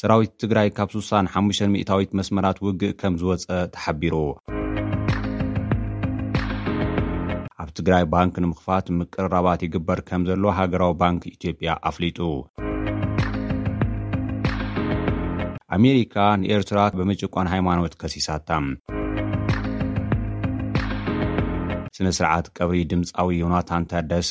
ሰራዊት ትግራይ ካብ ስሳን ሓሙሽተን ሚእታዊት መስመራት ውግእ ከም ዝወፀ ተሓቢሩ። ኣብ ትግራይ ባንክ ንምኽፋት ምቅርራባት ይግበር ከም ዘሎ ሃገራዊ ባንክ ኢትዮጵያ ኣፍሊጡ። ኣሜሪካ ንኤርትራ ብምጭቋን ሃይማኖት ከሲሳታ። ስነ ስርዓት ቀብሪ ድምፃዊ ዮናታን ታደሰ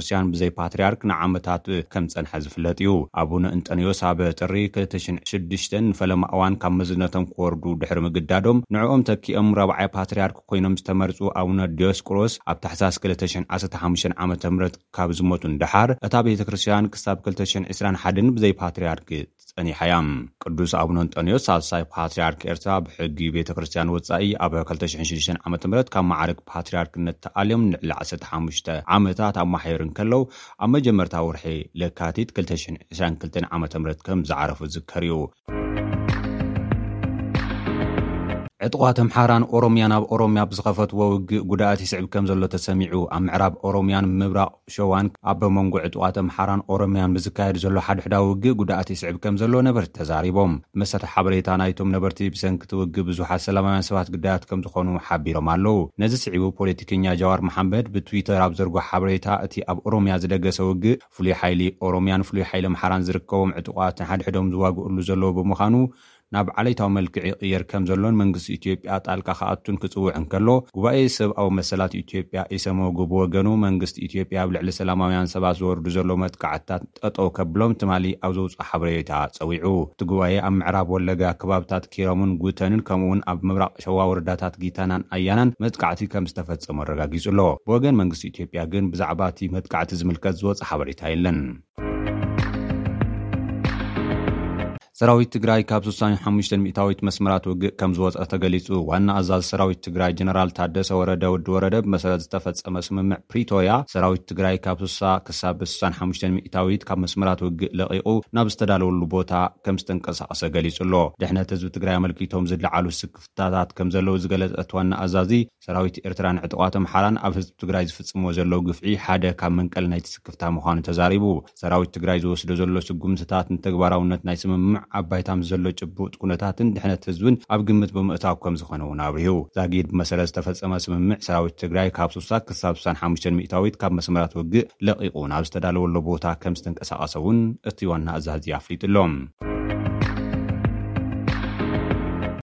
ክርስትያን ብዘይ ፓትርያርክ ንዓመታት ከም ዝጸንሐ ዝፍለጥ እዩ። ኣቡነ እንጠንዮስ ኣብ ጥሪ ክልተ ሽሕ ሽዱሽተ ንፈለማ እዋን ካብ መዝነቶም ክወርዱ ድሕሪ ምግዳዶም ንዕኦም ተኪኦም ራብዓይ ፓትርያርክ ኮይኖም ዝተመርጹ ኣቡነ ዲዮስቁሮስ ኣብ ታሕሳስ ክልተ ሽሕ ዓሰርተ ሓሙሽተ ዓመተ ምህረት ካብ ዝሞቱ ንደሓር እታ ቤተ ክርስትያን ክሳብ ክልተ ሽሕ ዕስራን ሓደን ብዘይ ፓትርያርክ ጸኒሓ እያ። ቅዱስ ኣቡነ እንጦንዮስ ሳልሳይ ፓትርያርክ ኤርትራ ብሕጊ ቤተ ክርስቲያን ወጻኢ ኣብ ክልተ ሽሕን ሽዱሽተን ዓመተ ምህረት ካብ መዓርግ ፓትርያርክነት ተኣልዮም ንልዕሊ ዓሰርተ ሓሙሽተ ዓመታት ኣብ ማሕዩር እንከለዉ ኣብ መጀመርታ ወርሒ ለካቲት ክልተ ሽሕን ዕስራን ክልተን ዓመተ ምህረት ከም ዝዓረፉ ዝዝከር እዩ። ዕጡቓት ኣምሓራን ኦሮምያን ኣብ ኦሮምያ ብዝኸፈትዎ ውግእ ጉድኣት ይስዕብ ከምዘሎ ተሰሚዑ። ኣብ ምዕራብ ኦሮምያን ምብራቕ ሸዋን ኣብ መንጎ ዕጡቓት ኣምሓራን ኦሮምያን ብዝካየድ ዘሎ ሓድሕዳዊ ውግእ ጉድኣት የስዕብ ከም ዘሎ ነበርቲ ተዛሪቦም። ብመሰረት ሓበሬታ ናይቶም ነበርቲ ብሰንኪ እቲ ውግእ ብዙሓት ሰላማውያን ሰባት ግዳያት ከም ዝኾኑ ሓቢሮም ኣለው። ነዚ ስዒቡ ፖለቲከኛ ጃዋር መሓመድ ብትዊተር ኣብ ዘርጎሖ ሓበሬታ እቲ ኣብ ኦሮምያ ዝደገሰ ውግእ ፍሉይ ሓይሊ ኦሮምያን ፍሉይ ሓይሊ ኣምሓራን ዝርከቦም ዕጡቓት ንሓድሕዶም ዝዋግእሉ ዘለው ብምዃኑ ናብ ዓሌታዊ መልክዕ ይቕየር ከም ዘሎን መንግስቲ ኢትዮጵያ ጣልቃ ክኣቱን ክጽውዕ እንከሎ፣ ጉባኤ ሰብኣዊ መሰላት ኢትዮጵያ፣ ኢሰመጉ፣ ብወገኑ መንግስቲ ኢትዮጵያ ኣብ ልዕሊ ሰላማውያን ሰባት ዝወርዱ ዘለዉ መጥቃዕትታት ጠጠው ከብሎም ትማሊ ኣብ ዘውጽኦ ሓበሬታ ጸዊዑ። እቲ ጉባኤ ኣብ ምዕራብ ወለጋ ከባብታት ኪረሙን ጉተንን ከምኡ'ውን ኣብ ምብራቕ ሸዋ ወረዳታት ጊታናን ኣያናን መጥቃዕቲ ከም ዝተፈጸሙ ኣረጋጊጹ ኣሎ። ብወገን መንግስቲ ኢትዮጵያ ግን ብዛዕባ እቲ መጥቃዕቲ ዝምልከት ዝወጸ ሓበሬታ የለን። ሰራዊት ትግራይ ካብ ስሳን ሓሙሽተን ሚእታዊት መስመራት ውግእ ከም ዝወፀ ተገሊፁ። ዋና ኣዛዚ ሰራዊት ትግራይ ጀነራል ታደሰ ወረደ፣ ወዲ ወረደ፣ ብመሰረት ዝተፈፀመ ስምምዕ ፕሪቶርያ ሰራዊት ትግራይ ካብ ስሳ ክሳብ ስሳን ሓሙሽተን ሚእታዊት ካብ መስመራት ውግእ ለቒቑ ናብ ዝተዳለወሉ ቦታ ከም ዝተንቀሳቐሰ ገሊፁ'ሎ። ድሕነት ህዝቢ ትግራይ ኣመልኪቶም ዝለዓሉ ስክፍታታት ከም ዘለዉ ዝገለፀት ዋና ኣዛዚ፣ ሰራዊት ኤርትራ ንዕጡቓት ኣምሓራን ኣብ ህዝቢ ትግራይ ዝፍጽምዎ ዘለዉ ግፍዒ ሓደ ካብ መንቀሊ ናይቲ ስክፍታ ምዃኑ ተዛሪቡ። ሰራዊት ትግራይ ዝወስዶ ዘሎ ስጉምትታት ንተግባራውነት ናይ ስምምዕ ኣብ ባይታ ምስ ዘሎ ጭቡጥ ኩነታትን ድሕነት ህዝብን ኣብ ግምት ብምእታው ከም ዝኾነ እውን ኣብሪሁ። ዛጊድ ብመሰረት ዝተፈጸመ ስምምዕ ሰራዊት ትግራይ ካብ ስሳ ክሳብ ስሳን ሓሙሽተን ሚእታዊት ካብ መስመራት ውግእ ለቒቑ ናብ ዝተዳለወሉ ቦታ ከም ዝተንቀሳቐሰ እውን እቲ ዋና ኣዛዚ ኣፍሊጡ ኣሎ።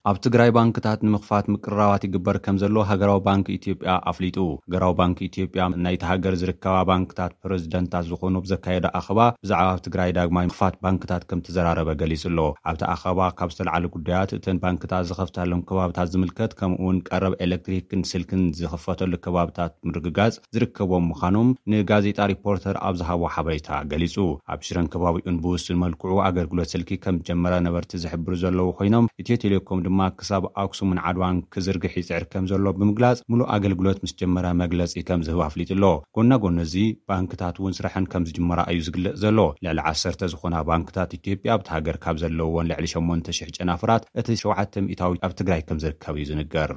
ኣብ ትግራይ ባንክታት ንምኽፋት ምቅርራባት ይግበር ከምዘሎ ሃገራዊ ባንኪ ኢትዮጵያ ኣፍሊጡ። ሃገራዊ ባንኪ ኢትዮጵያ ናይታ ሃገር ዝርከባ ባንክታት ፕረዚደንታት ዝኾኑ ብዘካየዶ ኣኸባ ብዛዕባ ኣብ ትግራይ ዳግማይ ምኽፋት ባንክታት ከምተዘራረበ ገሊፁ'ሎ። ኣብቲ ኣኸባ ካብ ዝተልዓሉ ጉዳያት እተን ባንክታት ዝኸፍታሎም ከባብታት ዝምልከት ከምኡ'ውን ቀረብ ኤሌክትሪክን ስልክን ዝኽፈተሉ ከባብታት ምርግጋፅ፣ ዝርከቦም ምዃኖም ንጋዜጣ ሪፖርተር ኣብ ዝሃቦ ሓበሬታ ገሊጹ። ኣብ ሽረን ከባቢኡን ብውሱን መልክዑ ኣገልግሎት ስልኪ ከምዝጀመረ ነበርቲ ዝሕብሩ ዘለዉ ኮይኖም፣ ኢትዮ ቴሌኮም ድማ ክሳብ ኣክሱምን ዓድዋን ክዝርግሕ ይጽዕር ከምዘሎ ብምግላጽ ምሉእ ኣገልግሎት ምስ ጀመረ መግለጺ ከምዝህብ ኣፍሊጡ'ሎ። ጎና ጎኒ እዚ ባንክታት'ውን ስረሐን ከምዝጅመራ እዩ ዝግለጽ ዘሎ። ልዕሊ ዓሰርተ ዝኾና ባንክታት ኢትዮጵያ ኣብታ ሃገር ካብ ዘለዉወን ልዕሊ ሸሞንተ ሽሕ ጨናፍራት እቲ ሸውዓተ ሚእታዊት ኣብ ትግራይ ከምዝርከብ እዩ ዝንገር።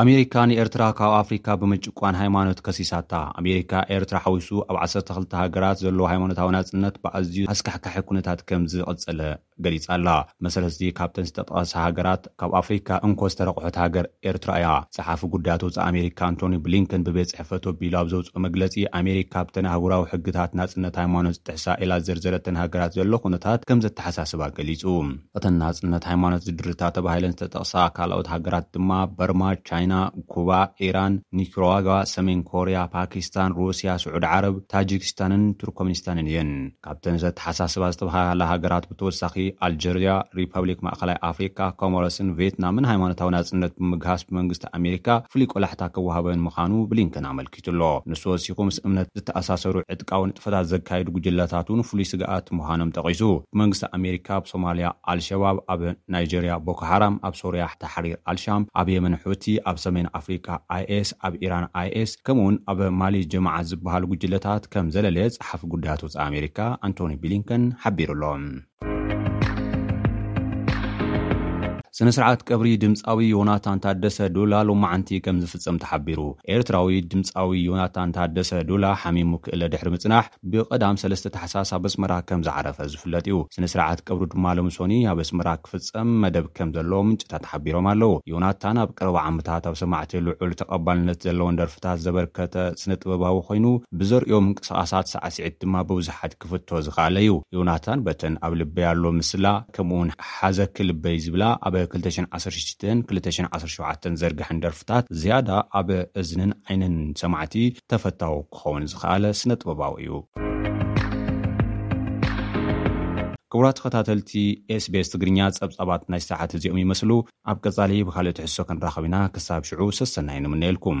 ኣሜሪካ ንኤርትራ ካብ ኣፍሪካ ብምጭቋን ሃይማኖት ከሲሳታ። ኣሜሪካ ኤርትራ ሓዊሱ ኣብ ዓሰርተ ክልተ ሃገራት ዘሎ ሃይማኖታዊ ናጽነት ብኣዝዩ ኣስካሕካሒ ኩነታት ከምዝቐጸለ ገሊጻ ኣላ። ብመሰረት'ዚ ካብተን ዝተጠቐሳ ሃገራት ካብ ኣፍሪካ እንኮ ዝተረቑሐት ሃገር ኤርትራ እያ። ጸሓፊ ጉዳያት ወጻኢ ኣሜሪካ ኣንቶኒ ብሊንከን ብቤት ጽሕፈቱ ኣቢሉ ኣብ ዘውጽኦ መግለጺ ኣሜሪካ ኣብተን ኣህጉራዊ ሕግታት ናጽነት ሃይማኖት ዝጥሕሳ ኢላ ዝዘርዘረተን ሃገራት ዘሎ ኩነታት ከምዘተሓሳስባ ገሊጹ። እተን ናጽነት ሃይማኖት ዝድርታ ተባሂለን ዝተጠቕሳ ካልኦት ሃገራት ድማ በርማ፣ ቻይና፣ ኩባ፣ ኢራን፣ ኒክሮዋጋ፣ ሰሜን ኮርያ፣ ፓኪስታን፣ ሩስያ፣ ስዑድ ዓረብ፣ ታጂኪስታንን ቱርኮሚኒስታንን እየን። ካብተን ዘተሓሳስባ ዝተበሃሃላ ሃገራት ብተወሳኺ ኣልጀርያ፣ ሪፐብሊክ ማእከላይ ኣፍሪቃ፣ ኮሞሮስን ቬትናምን ሃይማኖታዊ ናጽነት ብምግሃስ ብመንግስቲ ኣሜሪካ ፍሉይ ቆላሕታ ክወሃበን ምዃኑ ብሊንከን ኣመልኪቱ። ኣመልኪቱ ኣሎ። ንሱ ወሲኹ ምስ እምነት ዝተኣሳሰሩ ዕጥቃዊ ንጥፈታት ዘካይዱ ጉጅለታት እውን ፍሉይ ስግኣት ምዃኖም ጠቒሱ፣ ብመንግስቲ ኣሜሪካ ኣብ ሶማልያ ኣልሸባብ፣ ኣብ ናይጀርያ ቦኮ ሓራም፣ ኣብ ሶርያ ታሕሪር ኣልሻም፣ ኣብ የመን ሑቲ፣ ኣብ ሰሜን ኣፍሪቃ ኣይኤስ፣ ኣብ ኢራን ኣይኤስ፣ ከምኡ'ውን ኣብ ማሊ ጀማዓት ዝበሃሉ ጉጅለታት ከምዘለለየ ጸሓፊ ጉዳያት ወጻኢ ኣሜሪካ ኣንቶኒ ብሊንከን ሓቢሩ ኣሎ። ስነ ስርዓት ቀብሪ ድምፃዊ ዮናታን ታደሰ ዱላ ሎማዓንቲ ከም ዝፍፀም ተሓቢሩ። ኤርትራዊ ድምፃዊ ዮናታን ታደሰ ዱላ ሓሚሙ ክእለ ድሕሪ ምፅናሕ ብቀዳም ሰለስተ ታሕሳስ ኣብ ኣስመራ ከም ዝዓረፈ ዝፍለጥ እዩ። ስነ ስርዓት ቀብሩ ድማ ሎሚ ሶኒ ኣብ ኣስመራ ክፍፀም መደብ ከም ዘሎ ምንጭታት ሓቢሮም ኣለው። ዮናታን ኣብ ቀረባ ዓመታት ኣብ ሰማዕቲ ልዑል ተቐባልነት ዘለወን ደርፍታት ዘበርከተ ስነ ጥበባዊ ኮይኑ ብዘርእዮ ምንቅስቓሳት ሳዕስዒት ድማ ብብዙሓት ክፍቶ ዝኸኣለ እዩ። ዮናታን በተን ኣብ ልበይ ኣሎ ምስላ ከምኡውን ሓዘኪ ልበይ ዝብላ ኣብ ክልተ ሽሕን ዓሰርተ ሽዱን ክልተ ሽሕን ዓሰርተ ሸውዓተን ዝዘርግሐን ደርፍታት ዝያዳ ኣብ እዝንን ዓይንን ሰማዕቲ ተፈታዊ ክኸውን ዝኸኣለ ስነ-ጥበባዊ እዩ። ክቡራት ተኸታተልቲ ኤስቢኤስ ትግርኛ ጸብጻባት ናይ ሰዓት እዚኦም ይመስሉ። ኣብ ቀጻሊ ብኻልእ ትሕዝቶ ክንራኸብ ኢና። ክሳብ ሽዑ ሰሰናዩ ንምነየልኩም።